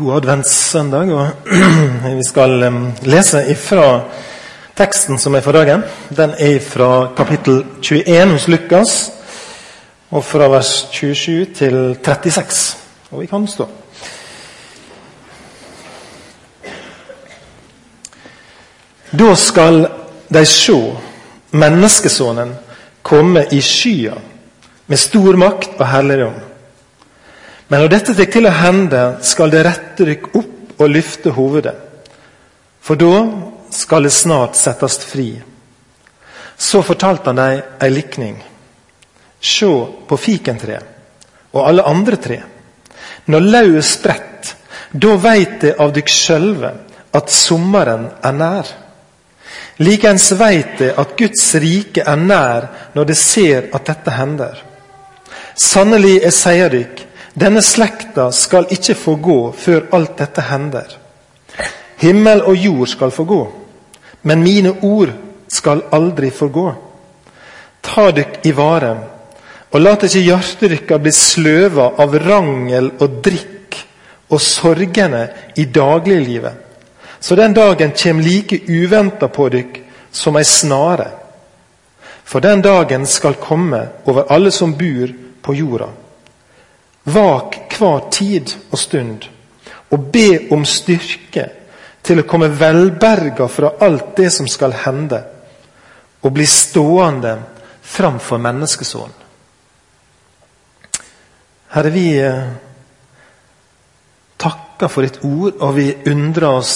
God adventssøndag. og Vi skal lese ifra teksten som er for dagen. Den er fra kapittel 21 hos Lukas, og fra vers 27 til 36. Og vi kan stå. Da skal de se menneskesonen komme i skya med stor makt og herligdom. Men når dette tek til å hende, skal det rette dykk opp og løfte hovedet. For da skal det snart settes fri. Så fortalte han dem ei likning. Se på fikentreet og alle andre tre. Når lauet spredt, da veit det av dykk sjølve at sommeren er nær. Likeens veit det at Guds rike er nær når det ser at dette hender. Sannelig, jeg sier dykk, denne slekta skal ikke få gå før alt dette hender. Himmel og jord skal få gå, men mine ord skal aldri forgå. Ta dykk i vare, og lat ikke hjertet dykka bli sløva av rangel og drikk og sorgene i dagliglivet, så den dagen kjem like uventa på dykk som ei snare. For den dagen skal komme over alle som bor på jorda. Vak hver tid og stund, og be om styrke til å komme velberga fra alt det som skal hende, og bli stående framfor menneskesonen. Herre, vi eh, takker for ditt ord, og vi undrer oss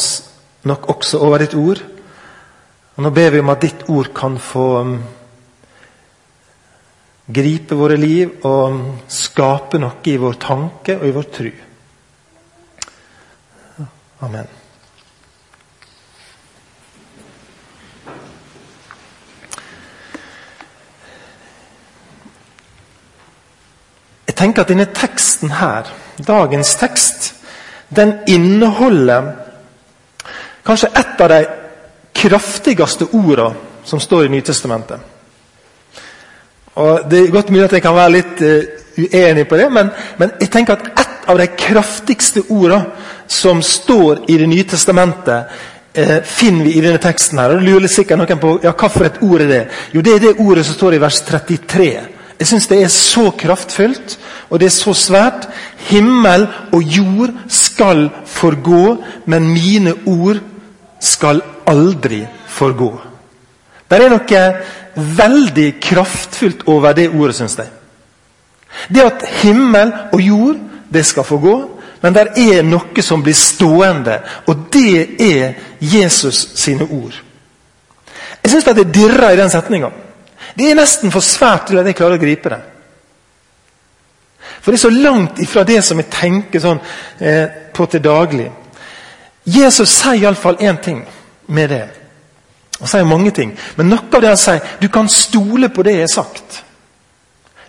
nok også over ditt ord. Og Nå ber vi om at ditt ord kan få mm, gripe våre liv og skape noe i vår tanke og i vår tru. Amen. Jeg tenker at denne teksten her, dagens tekst, den inneholder kanskje et av de kraftigste ordene som står i Nytestamentet. Og Det er godt mulig at jeg kan være litt uh, uenig på det, men, men, jeg tenker at et av de kraftigste ordene som står i Det nye testamentet, uh, finner vi i denne teksten. her. Og det lurer sikkert noen på ja, hva for et ord er det Jo, det er det ordet som står i vers 33. Jeg syns det er så kraftfullt, og det er så svært. Himmel og jord skal forgå, men mine ord skal aldri forgå. Det er noe veldig kraftfullt over det ordet, syns jeg. Det at himmel og jord det skal få gå, men det er noe som blir stående, og det er Jesus sine ord. Jeg syns det dirrer i den setninga. Det er nesten for svært til at jeg klarer å gripe det. For det er så langt ifra det som jeg tenker sånn, eh, på til daglig. Jesus sier iallfall én ting med det. Han sier mange ting, men noe av det han sier Du kan stole på det jeg har sagt.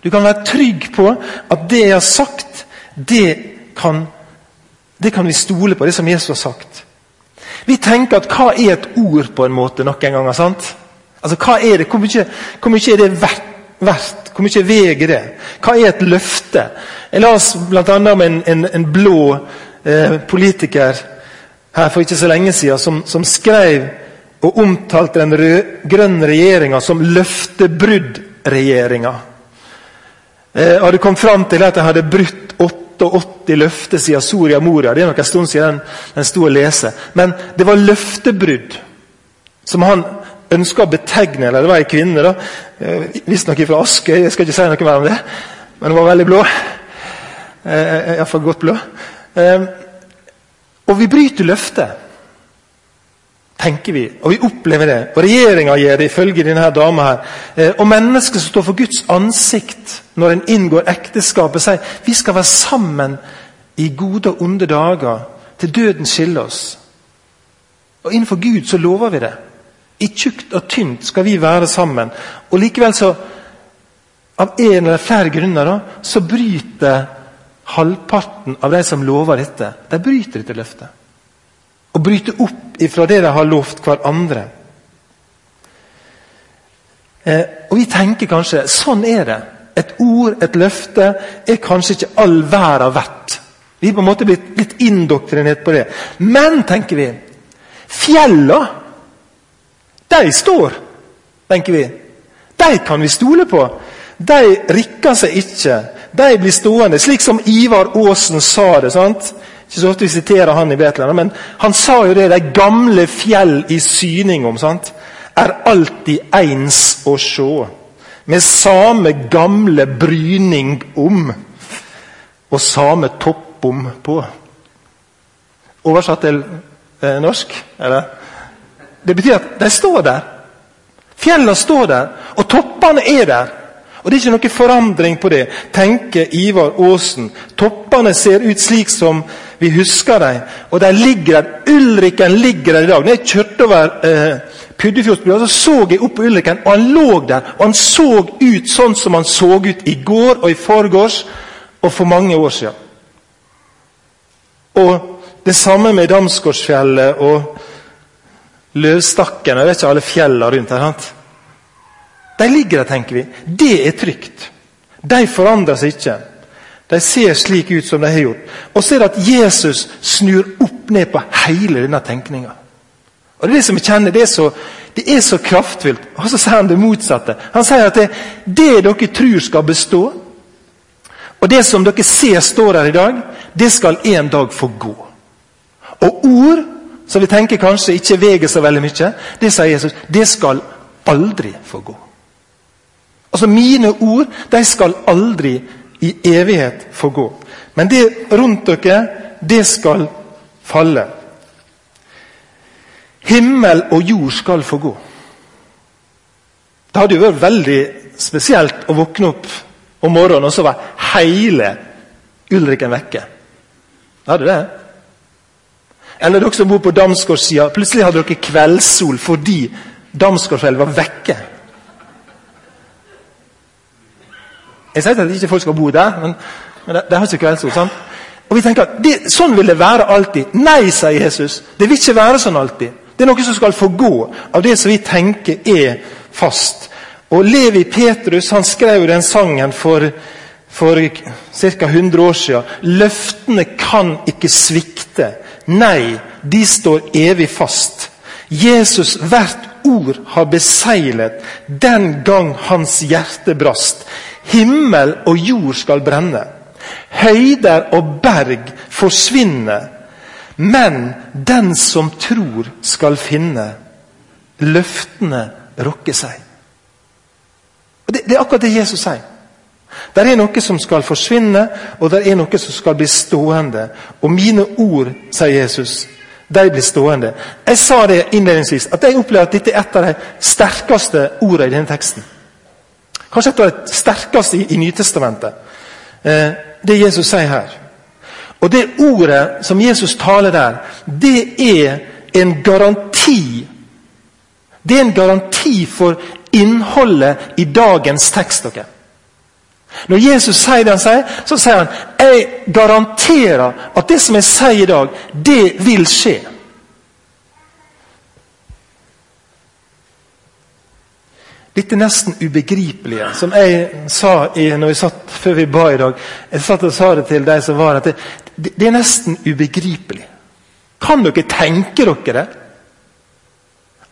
Du kan være trygg på at det jeg har sagt, det kan, det kan vi stole på. Det som Jesus har sagt. Vi tenker at hva er et ord på en måte noen ganger? sant? Altså, hva er det? Hvor mye, hvor mye er det verdt? verdt? Hvor mye veier det? Hva er et løfte? Jeg leste bl.a. om en, en, en blå eh, politiker her for ikke så lenge siden som, som skrev og omtalte den rød-grønne regjeringa som løftebruddregjeringa. Eh, hadde kommet fram til at de hadde brutt 88 løfter siden Soria Moria. Det er nok en stund siden den, den sto å lese. Men det var løftebrudd som han ønska å betegne Eller det var ei kvinne, da, eh, visstnok fra Askøy, jeg skal ikke si noe mer om det. Men hun var veldig blå. Eh, Iallfall godt blå. Eh, og vi bryter løftet tenker vi, og vi opplever det. Og regjeringa gjør det, ifølge denne dama her. Eh, og mennesker som står for Guds ansikt når en inngår ekteskapet, sier vi skal være sammen i gode og onde dager, til døden skiller oss. Og Innenfor Gud så lover vi det. I tjukt og tynt skal vi være sammen. Og likevel så, av en eller flere grunner, da, så bryter halvparten av de som lover dette, de bryter dette løftet og bryte opp ifra det de har lovt hverandre. Eh, og Vi tenker kanskje sånn er det. Et ord, et løfte, er kanskje ikke all verden verdt Vi er på en måte blitt, blitt indoktrinert på det. Men, tenker vi, fjella, de står, tenker vi. De kan vi stole på. De rikker seg ikke. De blir stående, slik som Ivar Aasen sa det. sant? Ikke så ofte vi siterer han i Betlehem, men han sa jo det. De gamle fjell i syning om, sant? er alltid eins å sjå. Med same gamle bryning om, og same toppom på. Oversatt til eh, norsk, eller? Det betyr at de står der. Fjellene står der, og toppene er der. Og Det er ikke noe forandring på det, tenker Ivar Aasen. Toppene ser ut slik som vi husker dem, og de ligger der. Ulriken ligger der i dag. Når jeg kjørte over eh, Puddefjordsbrua, så så jeg opp på Ulriken, og han lå der. Og han så ut sånn som han så ut i går og i forgårs og for mange år siden. Og det samme med Damsgårdsfjellet og Løvstakken. Jeg vet ikke alle fjellene rundt her. sant? De ligger der, tenker vi. Det er trygt. De forandrer seg ikke. De ser slik ut som de har gjort. Og så er det at Jesus snur opp ned på hele denne tenkninga. Og Det er det som jeg kjenner, det er så, det er så kraftfullt. Og så sier han det motsatte. Han sier at det, det dere tror skal bestå, og det som dere ser står her i dag, det skal en dag få gå. Og ord som vi tenker kanskje ikke veger så veldig mye, det sier Jesus, det skal aldri få gå. Altså Mine ord de skal aldri i evighet forgå. gå. Men det rundt dere, det skal falle. Himmel og jord skal forgå. gå. Det hadde jo vært veldig spesielt å våkne opp om morgenen, og så var hele Ulriken vekke. Hadde det? Eller dere som bor på Damsgårdssida. Plutselig hadde dere kveldssol fordi Damsgårdselva var vekke. Jeg sier at ikke folk skal bo der, men, men de har ikke kveldsord. sant? Og vi tenker at det, Sånn vil det være alltid. Nei, sier Jesus. Det vil ikke være sånn alltid. Det er noe som skal få gå av det som vi tenker er fast. Og Levi Petrus han skrev den sangen for, for ca. 100 år siden. Løftene kan ikke svikte. Nei, de står evig fast. Jesus hvert ord har beseglet den gang hans hjerte brast. Himmel og jord skal brenne. Høyder og berg forsvinne. Men den som tror, skal finne. Løftene rokker seg. Og det, det er akkurat det Jesus sier. Det er noe som skal forsvinne, og det er noe som skal bli stående. Og mine ord, sier Jesus, de blir stående. Jeg sa det innledningsvis, at jeg opplever at dette er et av de sterkeste ordene i denne teksten. Kanskje et av de sterkeste i, i Nytestamentet. Eh, det Jesus sier her. Og det ordet som Jesus taler der, det er en garanti. Det er en garanti for innholdet i dagens tekst. Okay? Når Jesus sier det han sier, så sier han jeg garanterer at det som jeg sier i dag, det vil skje. Dette nesten ubegripelige, som jeg sa i, når vi satt før vi ba i dag Jeg satt og sa det til de som var at det, det er nesten ubegripelig. Kan dere tenke dere det?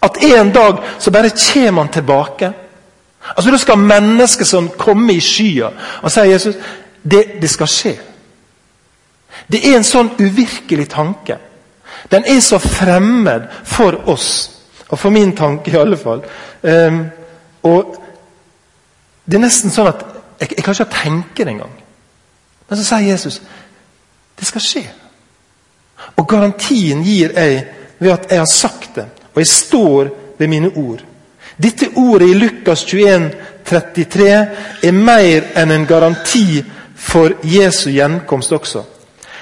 At en dag så bare kommer han tilbake. Altså Da skal mennesker som komme i skya og si Jesus, det, det skal skje. Det er en sånn uvirkelig tanke. Den er så fremmed for oss, og for min tanke i alle fall. Um, og Det er nesten sånn at jeg, jeg kan ikke tenke det engang. Men så sier Jesus det skal skje. Og garantien gir jeg ved at jeg har sagt det, og jeg står ved mine ord. Dette ordet i Lukas 21, 33 er mer enn en garanti for Jesu gjenkomst også.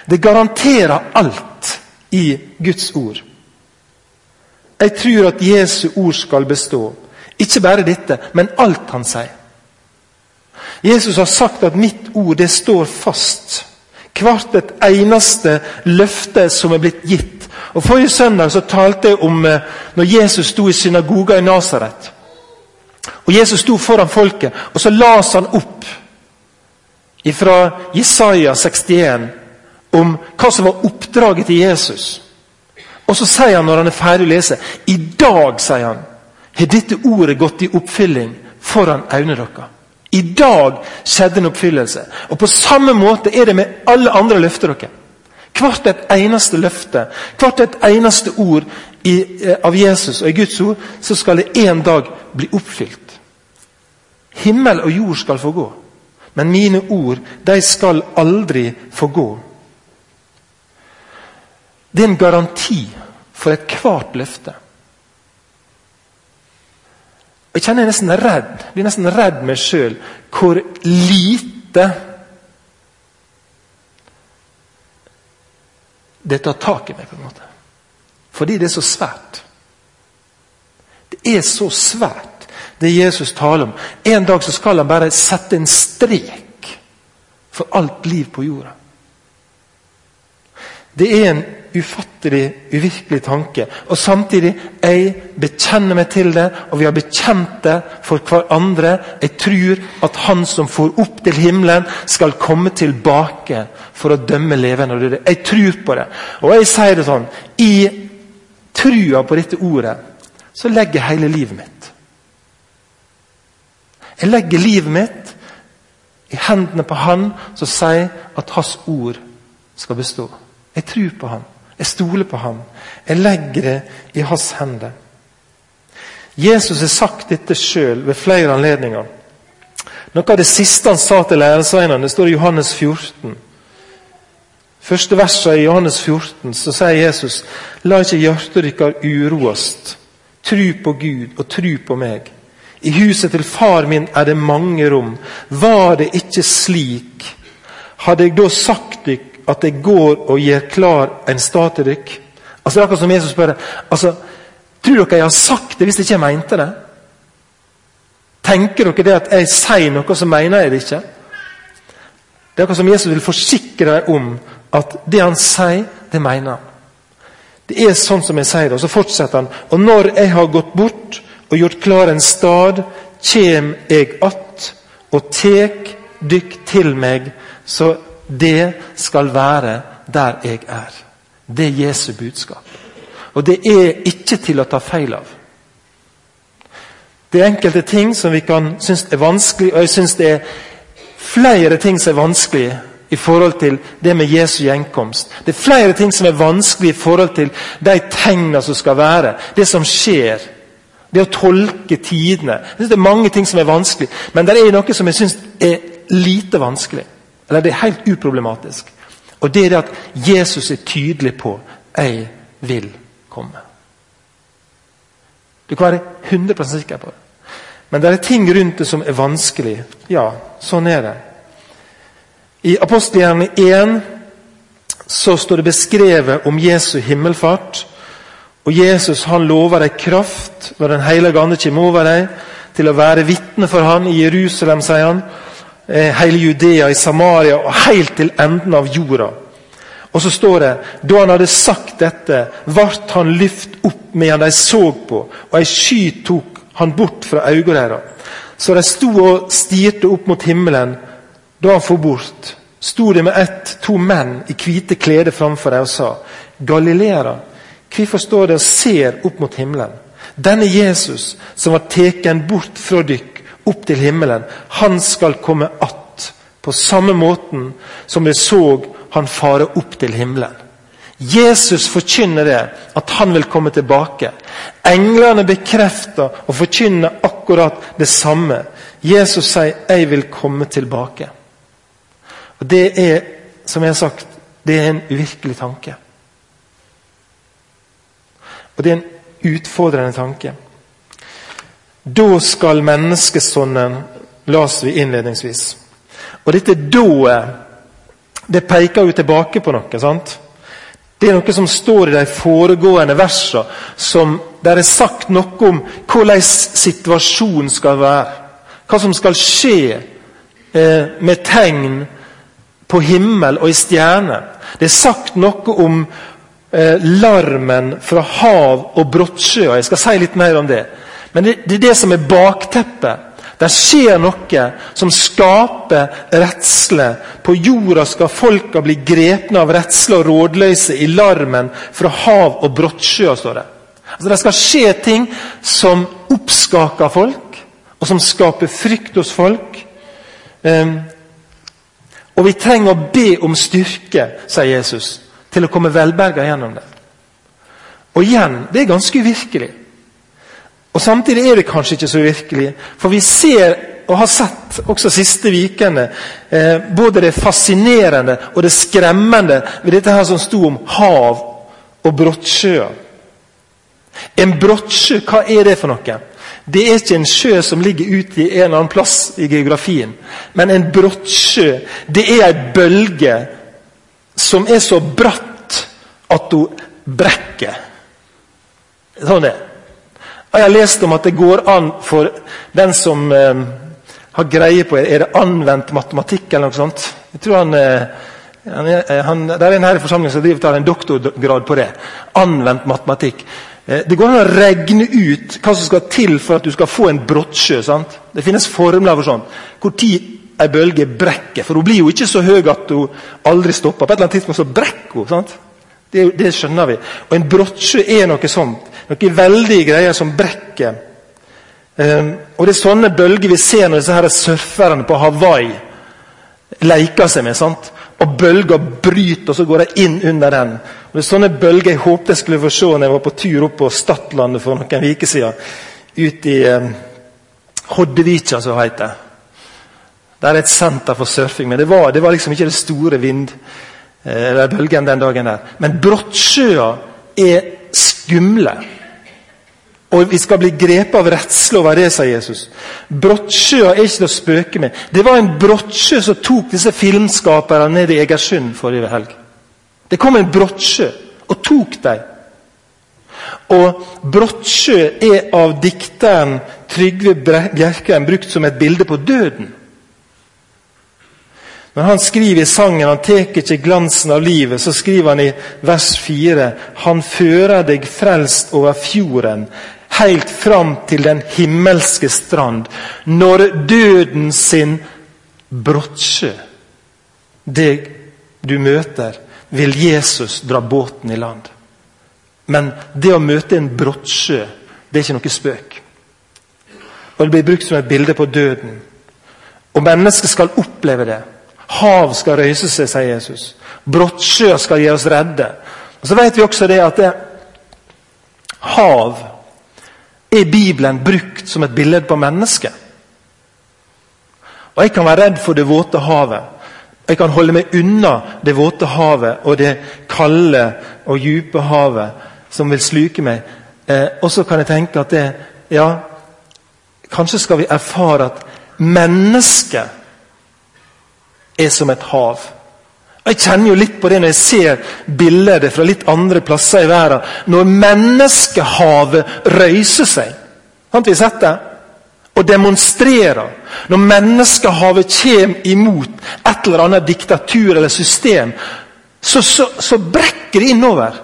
Det garanterer alt i Guds ord. Jeg tror at Jesu ord skal bestå. Ikke bare dette, men alt han sier. Jesus har sagt at 'mitt ord, det står fast'. Hvert et eneste løfte som er blitt gitt. Og Forrige søndag så talte jeg om eh, når Jesus sto i synagoga i Nasaret. Og Jesus sto foran folket, og så las han opp fra Jesaja 61 om hva som var oppdraget til Jesus. Og så sier han når han er ferdig å lese I dag sier han, har dette ordet gått i oppfylling foran øynene deres. I dag skjedde en oppfyllelse. Og På samme måte er det med alle andre løfter dere. Hvert et eneste løfte, hvert et eneste ord i, eh, av Jesus og i Guds ord, så skal det en dag bli oppfylt. Himmel og jord skal få gå, men mine ord de skal aldri få gå. Det er en garanti for ethvert løfte. Jeg kjenner jeg nesten redd, blir nesten redd meg sjøl hvor lite det tar tak i meg. på en måte. Fordi det er så svært. Det er så svært, det Jesus taler om. En dag så skal han bare sette en strek for alt liv på jorda. Det er en ufattelig, uvirkelig tanke. Og samtidig jeg bekjenner meg til det, og vi har bekjent det for hverandre. Jeg tror at Han som får opp til himmelen, skal komme tilbake for å dømme levende og døde. Jeg tror på det. Og jeg sier det sånn I trua på dette ordet så legger jeg hele livet mitt. Jeg legger livet mitt i hendene på Han som sier at Hans ord skal bestå. Jeg tror på Han. Jeg stoler på ham. Jeg legger det i hans hender. Jesus har sagt dette sjøl ved flere anledninger. Noe av det siste han sa til læresveinene, står i Johannes 14. Første verset i Johannes 14 så sier Jesus La ikke hjertet deres uroast. Tru på Gud og tru på meg. I huset til far min er det mange rom. Var det ikke slik, hadde jeg da sagt dere at jeg går og gjør klar en stad til dere? Altså, det er akkurat som Jesus spør altså, Tror dere jeg har sagt det hvis jeg ikke mente det? Tenker dere det at jeg sier noe, så mener jeg det ikke? Det er akkurat som Jesus vil forsikre deg om at det han sier, det mener han. Det er sånn som jeg sier det. Og så fortsetter han. Og når jeg har gått bort og gjort klar en stad, kjem jeg att og tek dykk til meg, så det skal være der jeg er. Det er Jesu budskap. Og det er ikke til å ta feil av. Det er enkelte ting som vi kan synes er vanskelig, og jeg synes det er flere ting som er vanskelig i forhold til det med Jesu gjenkomst. Det er flere ting som er vanskelig i forhold til de tegnene som skal være. Det som skjer. Det å tolke tidene. Jeg synes Det er mange ting som er vanskelig, men det er noe som jeg synes er lite vanskelig. Eller det er helt uproblematisk. Og det er det at Jesus er tydelig på 'Jeg vil komme'. Du kan være 100 sikker på det. Men det er ting rundt det som er vanskelig. Ja, sånn er det. I Apostelhjernen 1 så står det beskrevet om Jesu himmelfart. Og Jesus han lover deg kraft når Den hellige ande kommer over deg, til å være vitne for han i Jerusalem, sier han hele Judea, i Samaria og helt til enden av jorda. Og så står det da han hadde sagt dette, ble han lyft opp medan de så på, og ei sky tok han bort fra øynene deres. Så de sto og stirte opp mot himmelen. Da han for bort, sto det med ett to menn i hvite klede framfor dem og sa:" Galileere, hvorfor står dere og ser opp mot himmelen? Denne Jesus som var tatt bort fra dykk, opp til himmelen. Han skal komme att på samme måten som vi så han fare opp til himmelen. Jesus forkynner det, at han vil komme tilbake. Englene bekrefter og forkynner akkurat det samme. Jesus sier 'Jeg vil komme tilbake'. Og Det er, som jeg har sagt, det er en uvirkelig tanke. Og det er en utfordrende tanke. Da skal menneskesonnen las vi innledningsvis. Og dette da-et, det peker jo tilbake på noe. sant? Det er noe som står i de foregående versene, som der er sagt noe om hvordan situasjonen skal være. Hva som skal skje eh, med tegn på himmel og i stjerner. Det er sagt noe om eh, larmen fra hav og brottsjøer. Jeg skal si litt mer om det. Men det, det er det som er bakteppet. Det skjer noe som skaper redsle. På jorda skal folka bli grepne av redsle og rådløse i larmen fra hav og brottsjøer, står det. Altså, det skal skje ting som oppskaker folk, og som skaper frykt hos folk. Um, og vi trenger å be om styrke, sier Jesus, til å komme velberga gjennom det. Og igjen, det er ganske uvirkelig. Og Samtidig er det kanskje ikke så virkelig. For vi ser og har sett også siste ukene eh, både det fascinerende og det skremmende ved dette her som sto om hav og brottsjøer. En brottsjø, hva er det for noe? Det er ikke en sjø som ligger ute i en eller annen plass i geografien. Men en brottsjø, det er ei bølge som er så bratt at hun brekker. Sånn det. Jeg har lest om at det går an for den som eh, har greie på Er det anvendt matematikk eller noe sånt? Jeg tror han, eh, han, han Det er en her i forsamlingen som driver tar en doktorgrad på det. Anvendt matematikk. Eh, det går an å regne ut hva som skal til for at du skal få en brottsjø. sant? Det finnes formler for sånt. Hvor tid ei bølge brekker. For hun blir jo ikke så høy at hun aldri stopper. På et eller annet tidspunkt så brekker hun. sant? Det, det skjønner vi. Og en brottsjø er noe sånt. Noen veldige greier som brekker. Um, og Det er sånne bølger vi ser når disse her surferne på Hawaii leker seg med. sant? Og bølger bryter, og så går de inn under den. Og det er sånne bølger jeg håpet jeg skulle få se når jeg var på tur opp på Stadlandet for noen uker siden. Ut i um, Hoddevika, som det heter. Der er et senter for surfing. Men det var, det var liksom ikke det store vind, eh, eller bølgen den dagen der. Men brottsjøer er skumle. Og vi skal bli grepet av redsel over det, sa Jesus. Brottsjøa er ikke til å spøke med. Det var en brottsjø som tok disse filmskaperne ned i Egersund forrige helg. Det kom en brottsjø og tok dem. Og Brottsjø er av dikteren Trygve Bjerkreim brukt som et bilde på døden. Når han skriver i sangen han tek ikke glansen av livet, så skriver han i vers 4.: Han fører deg frelst over fjorden, helt fram til den himmelske strand. Når døden sin brottsjø deg du møter, vil Jesus dra båten i land. Men det å møte en brottsjø, det er ikke noe spøk. Og Det blir brukt som et bilde på døden. Og mennesket skal oppleve det. Hav skal røyse seg, sier Jesus. Brottsjøer skal gi oss redde. Og Så vet vi også det at det, hav er Bibelen brukt som et bilde på mennesket. Og Jeg kan være redd for det våte havet. Jeg kan holde meg unna det våte havet og det kalde og dype havet som vil sluke meg. Eh, og så kan jeg tenke at det, ja, kanskje skal vi erfare at mennesket er som et hav. Jeg kjenner jo litt på det når jeg ser bilder fra litt andre plasser i verden. Når menneskehavet røyser seg. Har vi sett det? Og demonstrerer. Når menneskehavet kommer imot et eller annet diktatur eller system, så, så, så brekker det innover.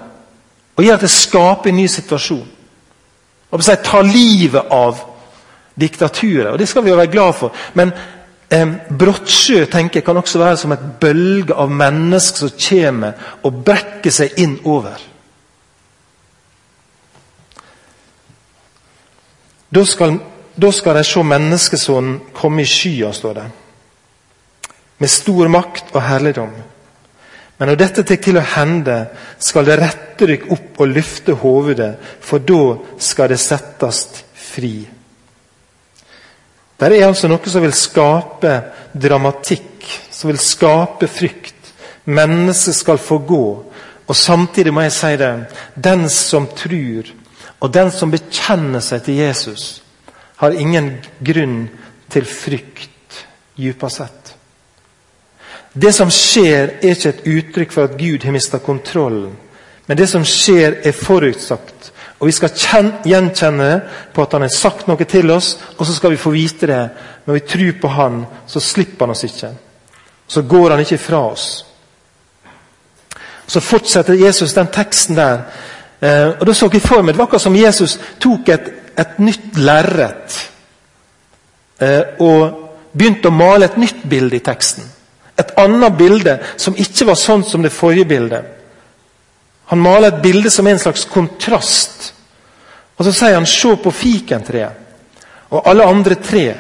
Og gjør at det skaper en ny situasjon. Og si, Ta livet av diktaturet. Og det skal vi jo være glad for. Men Eh, Brottsjø tenker jeg, kan også være som et bølge av mennesker som kommer og brekker seg innover. Da skal, da skal de se menneskesonen komme i skya, står det. Med stor makt og herligdom. Men når dette tar til å hende, skal det rette dere opp og løfte hovedet, for da skal det settes fri. Det er altså noe som vil skape dramatikk, som vil skape frykt. Mennesket skal få gå. Og samtidig må jeg si det den som tror, og den som bekjenner seg til Jesus, har ingen grunn til frykt, dypest sett. Det som skjer, er ikke et uttrykk for at Gud har mista kontrollen. Men det som skjer, er forutsagt og Vi skal gjenkjenne på at han har sagt noe til oss, og så skal vi få vite det. Når vi tror på han, så slipper han oss ikke. Så går han ikke fra oss. Så fortsetter Jesus den teksten der. Eh, og da så jeg for meg, Det var akkurat som Jesus tok et, et nytt lerret. eh, og begynte å male et nytt bilde i teksten. Et annet bilde som ikke var sånn som det forrige bildet. Han maler et bilde som er en slags kontrast. Og Så sier han 'se på fikentreet' og alle andre tre.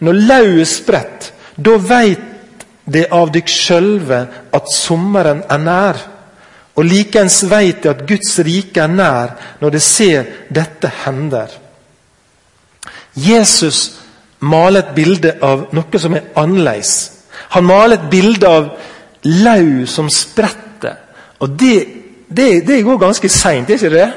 Når lauet spredt, da veit det av dykk sjølve at sommeren er nær. Og likeens veit det at Guds rike er nær når det ser dette hender. Jesus maler et bilde av noe som er annerledes. Han maler et bilde av lau som spretter. Og det, det, det går ganske seint, er ikke det?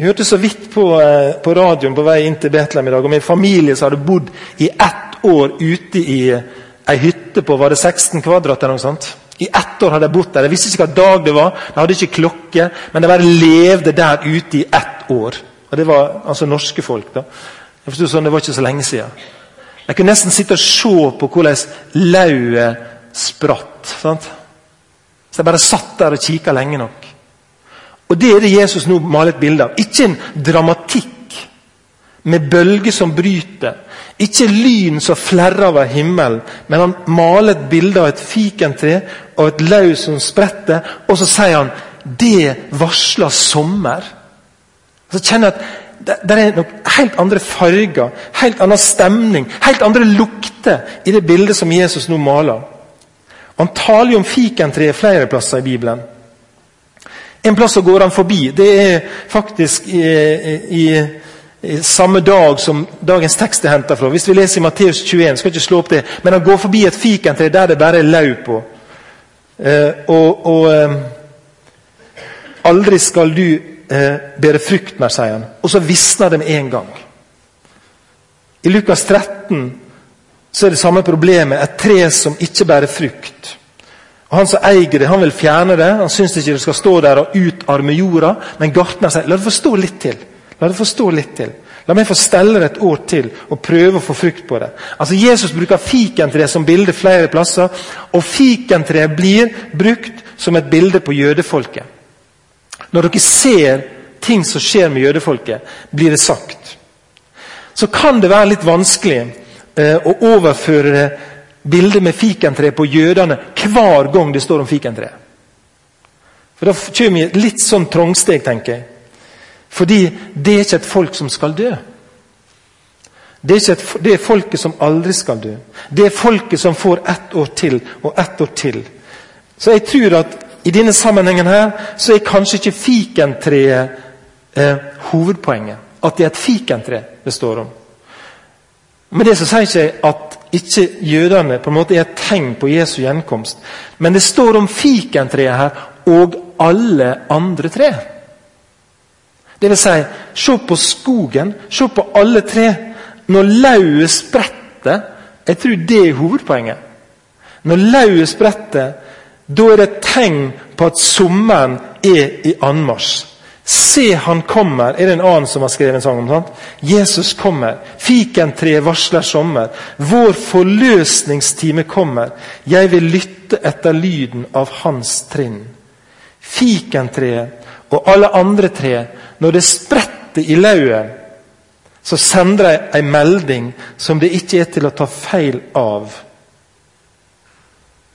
Jeg hørte så vidt på, eh, på, radioen på vei inn til Betlehem i dag om en familie som hadde bodd i ett år ute i ei hytte på var det 16 kvadrat. eller noe sånt. I ett år hadde de bodd der. De visste ikke hva dag det var, de hadde ikke klokke, men de bare levde der ute i ett år. Og Det var altså norske folk. da. Jeg forstod sånn, Det var ikke så lenge siden. Jeg kunne nesten sitte og se på hvordan lauet spratt. sant? Så jeg bare satt der og kikka lenge nok. Og Det er det Jesus nå maler et bilde av. Ikke en dramatikk med bølger som bryter. Ikke lyn som flerrer over himmelen. Men han maler et bilde av et fikentre og et løv som spretter. Og så sier han det varsler sommer. Så kjenner jeg at det, det er noe helt andre farger, helt annen stemning, helt andre lukter i det bildet som Jesus nå maler. Han taler jo om fikentreet flere plasser i Bibelen. En plass så går han forbi. Det er faktisk i, i, i samme dag som dagens tekst er henta fra. Hvis vi leser i Matteus 21, skal ikke slå opp det, men han går forbi et fikentre der det bare er lau på. Eh, og, og eh, Aldri skal du eh, bære frukt mer, sier han. Og så visner det med en gang. I Lukas 13 så er det samme problemet. Et tre som ikke bærer frukt. Og Han som eier det, han vil fjerne det. Han syns ikke det skal stå der og utarme jorda. Men gartner sier la det få stå litt til. La det få stå litt til. La meg få stelle det et år til og prøve å få frukt på det. Altså Jesus bruker fikentre som bilde flere plasser. Og fikentreet blir brukt som et bilde på jødefolket. Når dere ser ting som skjer med jødefolket, blir det sagt. Så kan det være litt vanskelig eh, å overføre bildet bilde med fikentre på jødene hver gang det står om fikentre. For Da kommer vi et litt sånn trangsteg, tenker jeg. Fordi det er ikke et folk som skal dø. Det er, et, det er folket som aldri skal dø. Det er folket som får ett år til og ett år til. Så jeg tror at i denne sammenhengen her, så er kanskje ikke fikentreet eh, hovedpoenget. At det er et fikentre det står om. Med det så sier jeg ikke at ikke jødene på en måte er et tegn på Jesu gjenkomst. Men det står om fikentreet her og alle andre tre. Det vil si, se på skogen, se på alle tre. Når lauet spretter Jeg tror det er hovedpoenget. Når lauet spretter, da er det et tegn på at sommeren er i anmarsj. Se, han kommer, er det en annen som har skrevet en sang om. sant? Jesus kommer. Fikentreet varsler sommer. Vår forløsningstime kommer. Jeg vil lytte etter lyden av hans trinn. Fikentreet og alle andre tre, når det spretter i lauet, så sender de en melding som det ikke er til å ta feil av.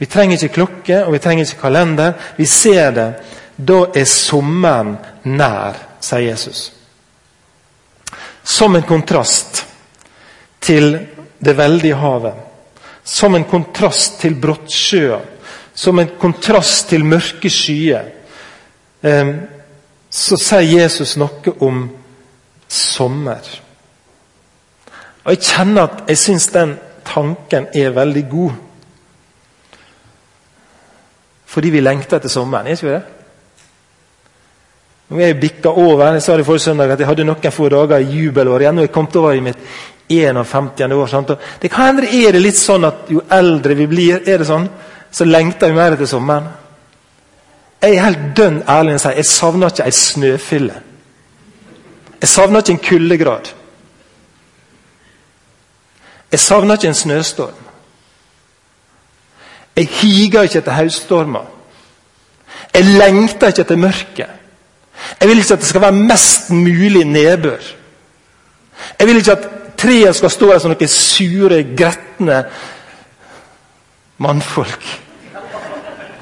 Vi trenger ikke klokke og vi trenger ikke kalender. Vi ser det. Da er sommeren nær, sier Jesus. Som en kontrast til det veldige havet. Som en kontrast til brottsjøer. Som en kontrast til mørke skyer. Så sier Jesus noe om sommer. Og Jeg kjenner at jeg syns den tanken er veldig god. Fordi vi lengter etter sommeren, er ikke vi det? Nå er jeg bikka over. Jeg sa det forrige søndag at jeg hadde noen få dager i jubelår igjen. Nå er jeg kommet over i mitt 51. år. Sant? det kan hende er det litt sånn at jo eldre vi blir, er det sånn, så lengter vi mer etter sommeren. Jeg er helt dønn ærlig og sier jeg savner ikke ei snøfylle. Jeg savner ikke en kuldegrad. Jeg savner ikke en snøstorm. Jeg higer ikke etter høststormer. Jeg lengter ikke etter mørket. Jeg vil ikke at det skal være mest mulig nedbør. Jeg vil ikke at treet skal stå der som noen sure, gretne mannfolk.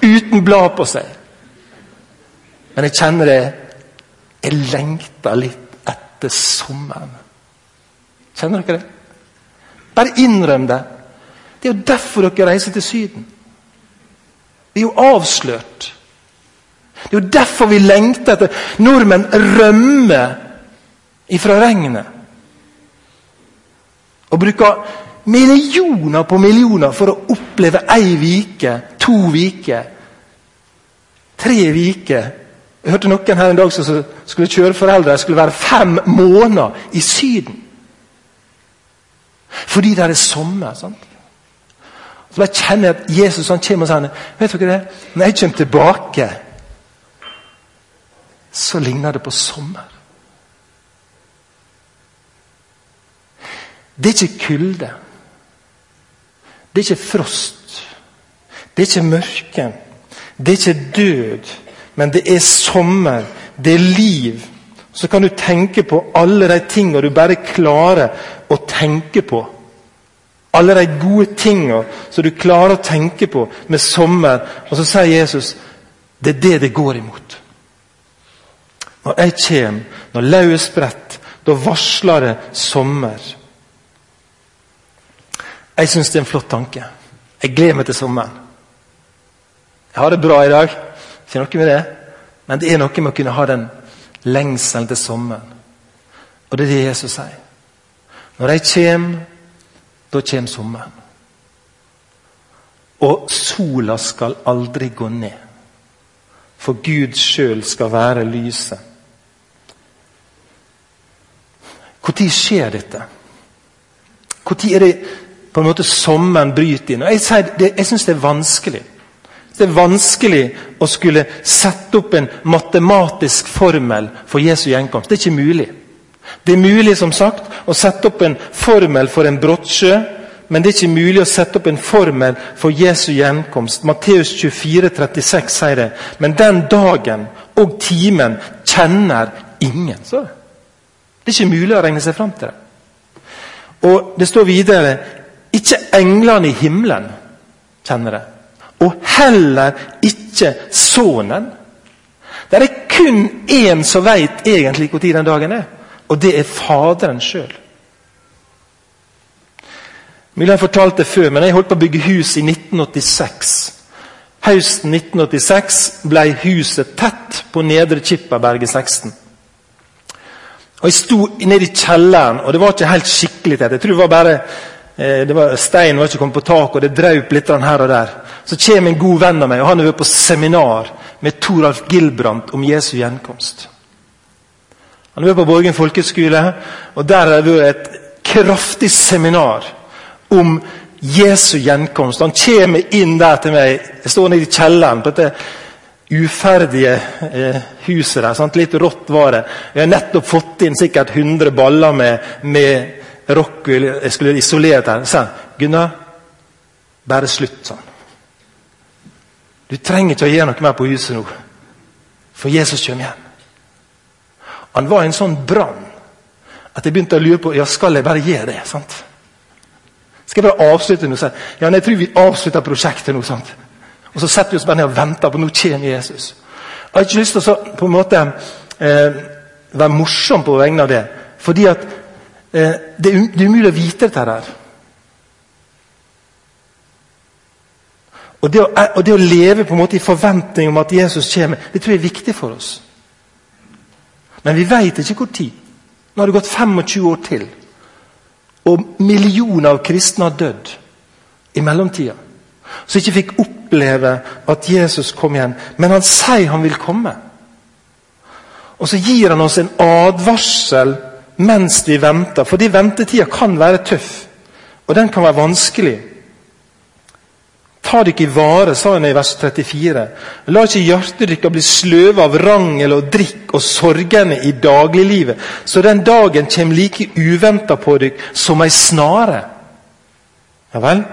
Uten blad på seg. Men jeg kjenner det Jeg lengter litt etter sommeren. Kjenner dere det? Bare innrøm det. Det er jo derfor dere reiser til Syden. Vi er jo avslørt. Det er jo derfor vi lengter etter Nordmenn rømmer ifra regnet. Og bruker millioner på millioner for å oppleve ei vike, to viker, tre viker. Jeg hørte noen her en dag som skulle kjøre foreldre skulle være fem måneder i Syden. Fordi det er sommer. sant? Så jeg kjenner at Jesus han kommer og sier vet dere det? Når jeg kommer tilbake, så ligner det på sommer. Det er ikke kulde. Det er ikke frost. Det er ikke mørke. Det er ikke død. Men det er sommer. Det er liv. Så kan du tenke på alle de tingene du bare klarer å tenke på. Alle de gode tingene som du klarer å tenke på med sommer. Og så sier Jesus det er det det går imot. Når jeg kommer, når lauvet spredt, da varsler det sommer. Jeg syns det er en flott tanke. Jeg gleder meg til sommeren. Jeg har det bra i dag, ikke noe med det. Men det er noe med å kunne ha den lengselen til sommeren. Og det er det Jesus sier. Når jeg kommer, da kommer sommeren. Og sola skal aldri gå ned. For Gud sjøl skal være lyset. Når skjer dette? Når er det på en måte sommeren bryter inn? Og Jeg, det, jeg syns det er vanskelig. Det er vanskelig å skulle sette opp en matematisk formel for Jesu gjenkomst. Det er ikke mulig. Det er mulig som sagt, å sette opp en formel for en brottsjø, men det er ikke mulig å sette opp en formel for Jesu gjenkomst. Matteus 24, 36 sier det. Men den dagen og timen kjenner ingen. Så. Det er ikke mulig å regne seg fram til det. Og Det står videre ikke englene i himmelen kjenner det. Og heller ikke Sønnen. Det er kun én som veit egentlig når den dagen er, og det er Faderen sjøl. Mulig jeg fortalte det før, men jeg holdt på å bygge hus i 1986. Høsten 1986 ble huset tett på Nedre Kipperberget 16. Og Jeg sto nede i kjelleren, og det var ikke helt skikkelig tett. Jeg tror det var bare eh, det var, Steinen var ikke kommet på taket, og det draup litt her og der. Så kommer en god venn av meg, og han er på seminar med Toralf Gilbrandt om Jesu gjenkomst. Han er på Borgen folkeskole, og der har det vært et kraftig seminar om Jesu gjenkomst. Han kommer inn der til meg. Jeg står nede i kjelleren på dette uferdige eh, huset der. Sant? Litt rått var det. Jeg har nettopp fått inn sikkert 100 baller med, med rockwool. Jeg skulle isolere den. Så Gunnar, bare slutt sånn. Du trenger ikke å gjøre noe mer på huset nå, for Jesus kommer hjem. Han var i en sånn brann at jeg begynte å lure på ja, skal jeg bare gjøre det. sant? Skal jeg bare avslutte nå? Ja, jeg tror vi avslutter prosjektet nå. sant? Og så setter vi oss bare ned og venter på nå kommer Jesus. Jeg har ikke lyst til å på en måte eh, være morsom på vegne av det. Fordi at eh, det, er, det er umulig å vite dette her. Og det, å, eh, og det, å, leve på en måte i forventning om at Jesus kommer, det tror jeg er viktig for oss. Men vi vet ikke hvor tid. Nå har det gått 25 år til. Og millioner av kristne har dødd i mellomtida. Som ikke fikk oppleve at Jesus kom igjen. Men han sier han vil komme. Og så gir han oss en advarsel mens vi venter. Fordi ventetida kan være tøff. Og den kan være vanskelig. Ta dere i vare, sa han i vers 34. La ikke hjertet deres bli sløve av rangel og drikk og sorgene i dagliglivet, så den dagen kommer like uventa på dere som ei snare. Ja vel?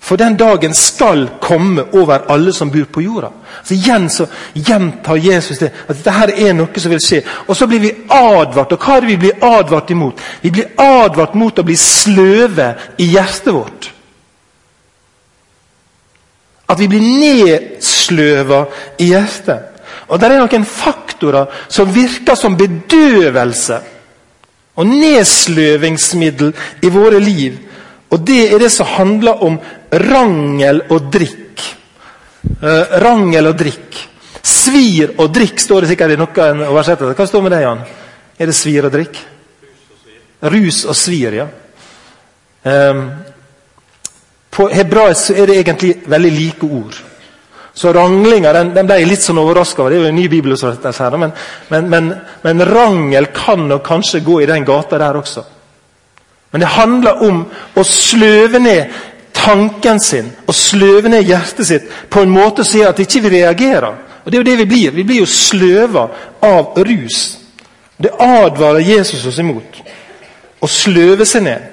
For den dagen skal komme over alle som bor på jorda. Så Igjen så gjentar Jesus det, at dette her er noe som vil skje. Og så blir vi advart. Og hva er det vi blir advart imot? Vi blir advart mot å bli sløve i hjertet vårt. At vi blir nedsløva i hjertet. Og Det er noen faktorer som virker som bedøvelse og nedsløvingsmiddel i våre liv. Og Det er det som handler om rangel og drikk. Uh, rangel og drikk. Svir og drikk står det sikkert i noen oversettelser. Hva står med det, Jan? Er det svir og drikk? Rus og svir, ja. Um, på hebraisk er det egentlig veldig like ord. Så ranglinga den, den ble jeg litt sånn overraska over. Det er jo en ny bibelutsettelse her. Men, men, men, men, rangel kan nok kanskje gå i den gata der også. Men det handler om å sløve ned tanken sin og sløve ned hjertet sitt på en måte som gjør at ikke vi ikke reagerer. Og Det er jo det vi blir. Vi blir jo sløva av rus. Det advarer Jesus oss imot. Å sløve seg ned.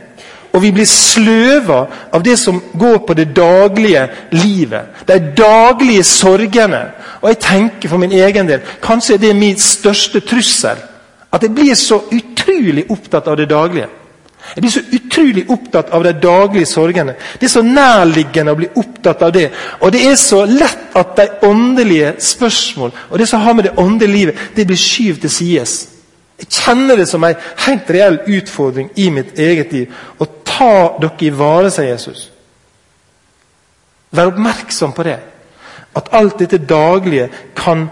Og vi blir sløva av det som går på det daglige livet. De daglige sorgene. Og jeg tenker for min egen del kanskje er det min største trussel. At jeg blir så utrolig opptatt av det daglige. Jeg blir så utrolig opptatt av de daglige sorgene. Det er så nærliggende å bli opptatt av det. Og det er så lett at de åndelige spørsmål og det som har med det åndelige livet, det blir skyvd til sides. Jeg kjenner det som en helt reell utfordring i mitt eget liv. Å ta dere i vare, sier Jesus. Vær oppmerksom på det. At alt dette daglige kan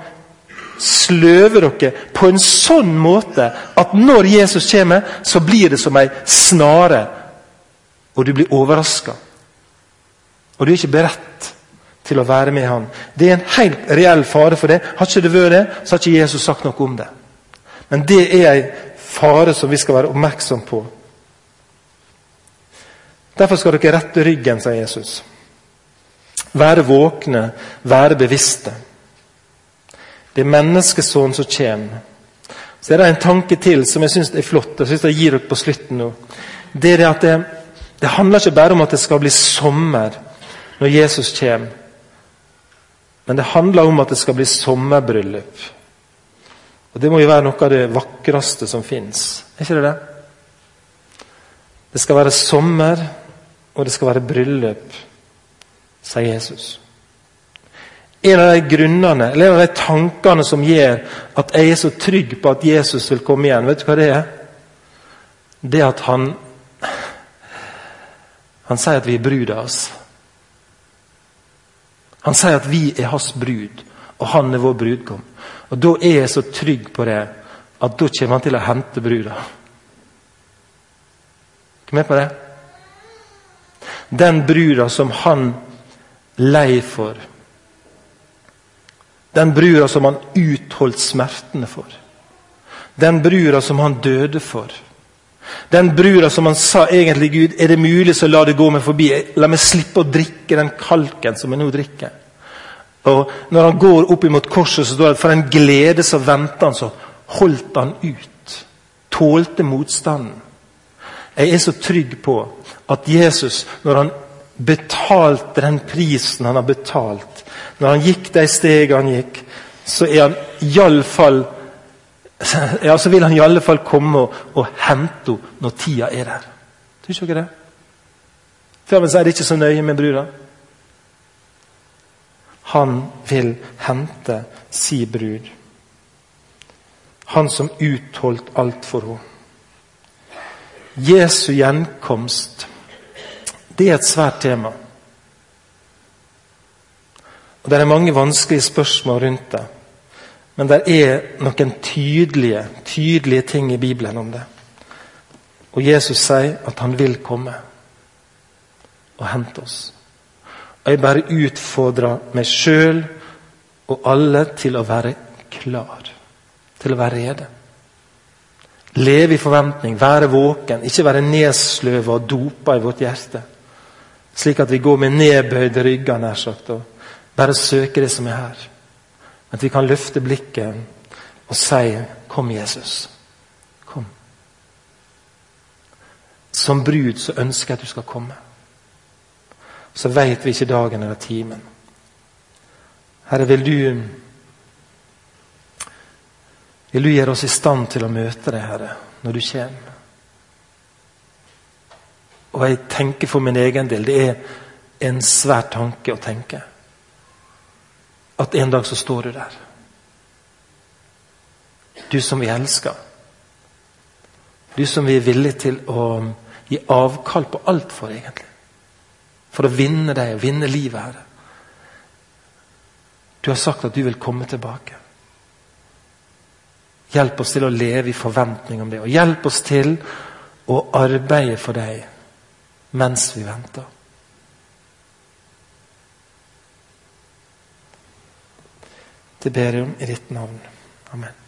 sløve dere på en sånn måte at når Jesus kommer, så blir det som ei snare, og du blir overraska. Og du er ikke beredt til å være med han. Det er en helt reell fare for det. Har ikke det vært det, så har ikke Jesus sagt noe om det. Men det er en fare som vi skal være oppmerksom på. Derfor skal dere rette ryggen, sier Jesus. Være våkne, være bevisste. Det er menneskesonen som kommer. Så er det en tanke til som jeg syns er flott. jeg synes jeg gir dere på slutten nå. Det er det at det, det handler ikke bare om at det skal bli sommer når Jesus kommer. Men det handler om at det skal bli sommerbryllup. Og Det må jo være noe av det vakreste som fins. Er ikke det det? Det skal være sommer, og det skal være bryllup, sier Jesus. En av de grunnene, eller en av de tankene som gjør at jeg er så trygg på at Jesus vil komme igjen, vet du hva det er? Det at han Han sier at vi er bruda hans. Han sier at vi er hans brud, og han er vår brudgom. Og Da er jeg så trygg på det at da kommer han til å hente bruda. Er du med på det? Den bruda som han lei for. Den brura som han utholdt smertene for. Den brura som han døde for. Den brura som han sa egentlig Gud, er det mulig, så la det gå meg forbi. La meg slippe å drikke den kalken som jeg nå drikker. Og Når han går opp imot korset, så står det for en glede så venter han, så holdt han ut. Tålte motstanden. Jeg er så trygg på at Jesus, når han betalte den prisen han har betalt, når han gikk de stegene han gikk, så er han iallfall ja, så vil han i alle fall komme og, og hente henne når tida er der. Tror ikke det? Før man sier det ikke så nøye med brura. Han vil hente si brud. Han som utholdt alt for henne. Jesu gjenkomst, det er et svært tema. Og Det er mange vanskelige spørsmål rundt det. Men det er noen tydelige, tydelige ting i Bibelen om det. Og Jesus sier at han vil komme og hente oss. Og jeg bare utfordrer meg sjøl og alle til å være klar. Til å være rede. Leve i forventning, være våken, ikke være nedsløva og dopa i vårt hjerte. Slik at vi går med nedbøyde rygger nær sagt, og bare søke det som er her. At vi kan løfte blikket og si 'Kom, Jesus'. Kom. Som brud så ønsker jeg at du skal komme. så veit vi ikke dagen eller timen. Herre, vil du Vil du gjøre oss i stand til å møte deg, Herre, når du kommer? Og jeg tenker for min egen del, det er en svær tanke å tenke. At en dag så står du der. Du som vi elsker. Du som vi er villige til å gi avkall på alt for, egentlig. For å vinne deg og vinne livet, Herre. Du har sagt at du vil komme tilbake. Hjelp oss til å leve i forventning om det, og hjelp oss til å arbeide for deg mens vi venter. Det ber jeg om i ditt navn. Amen.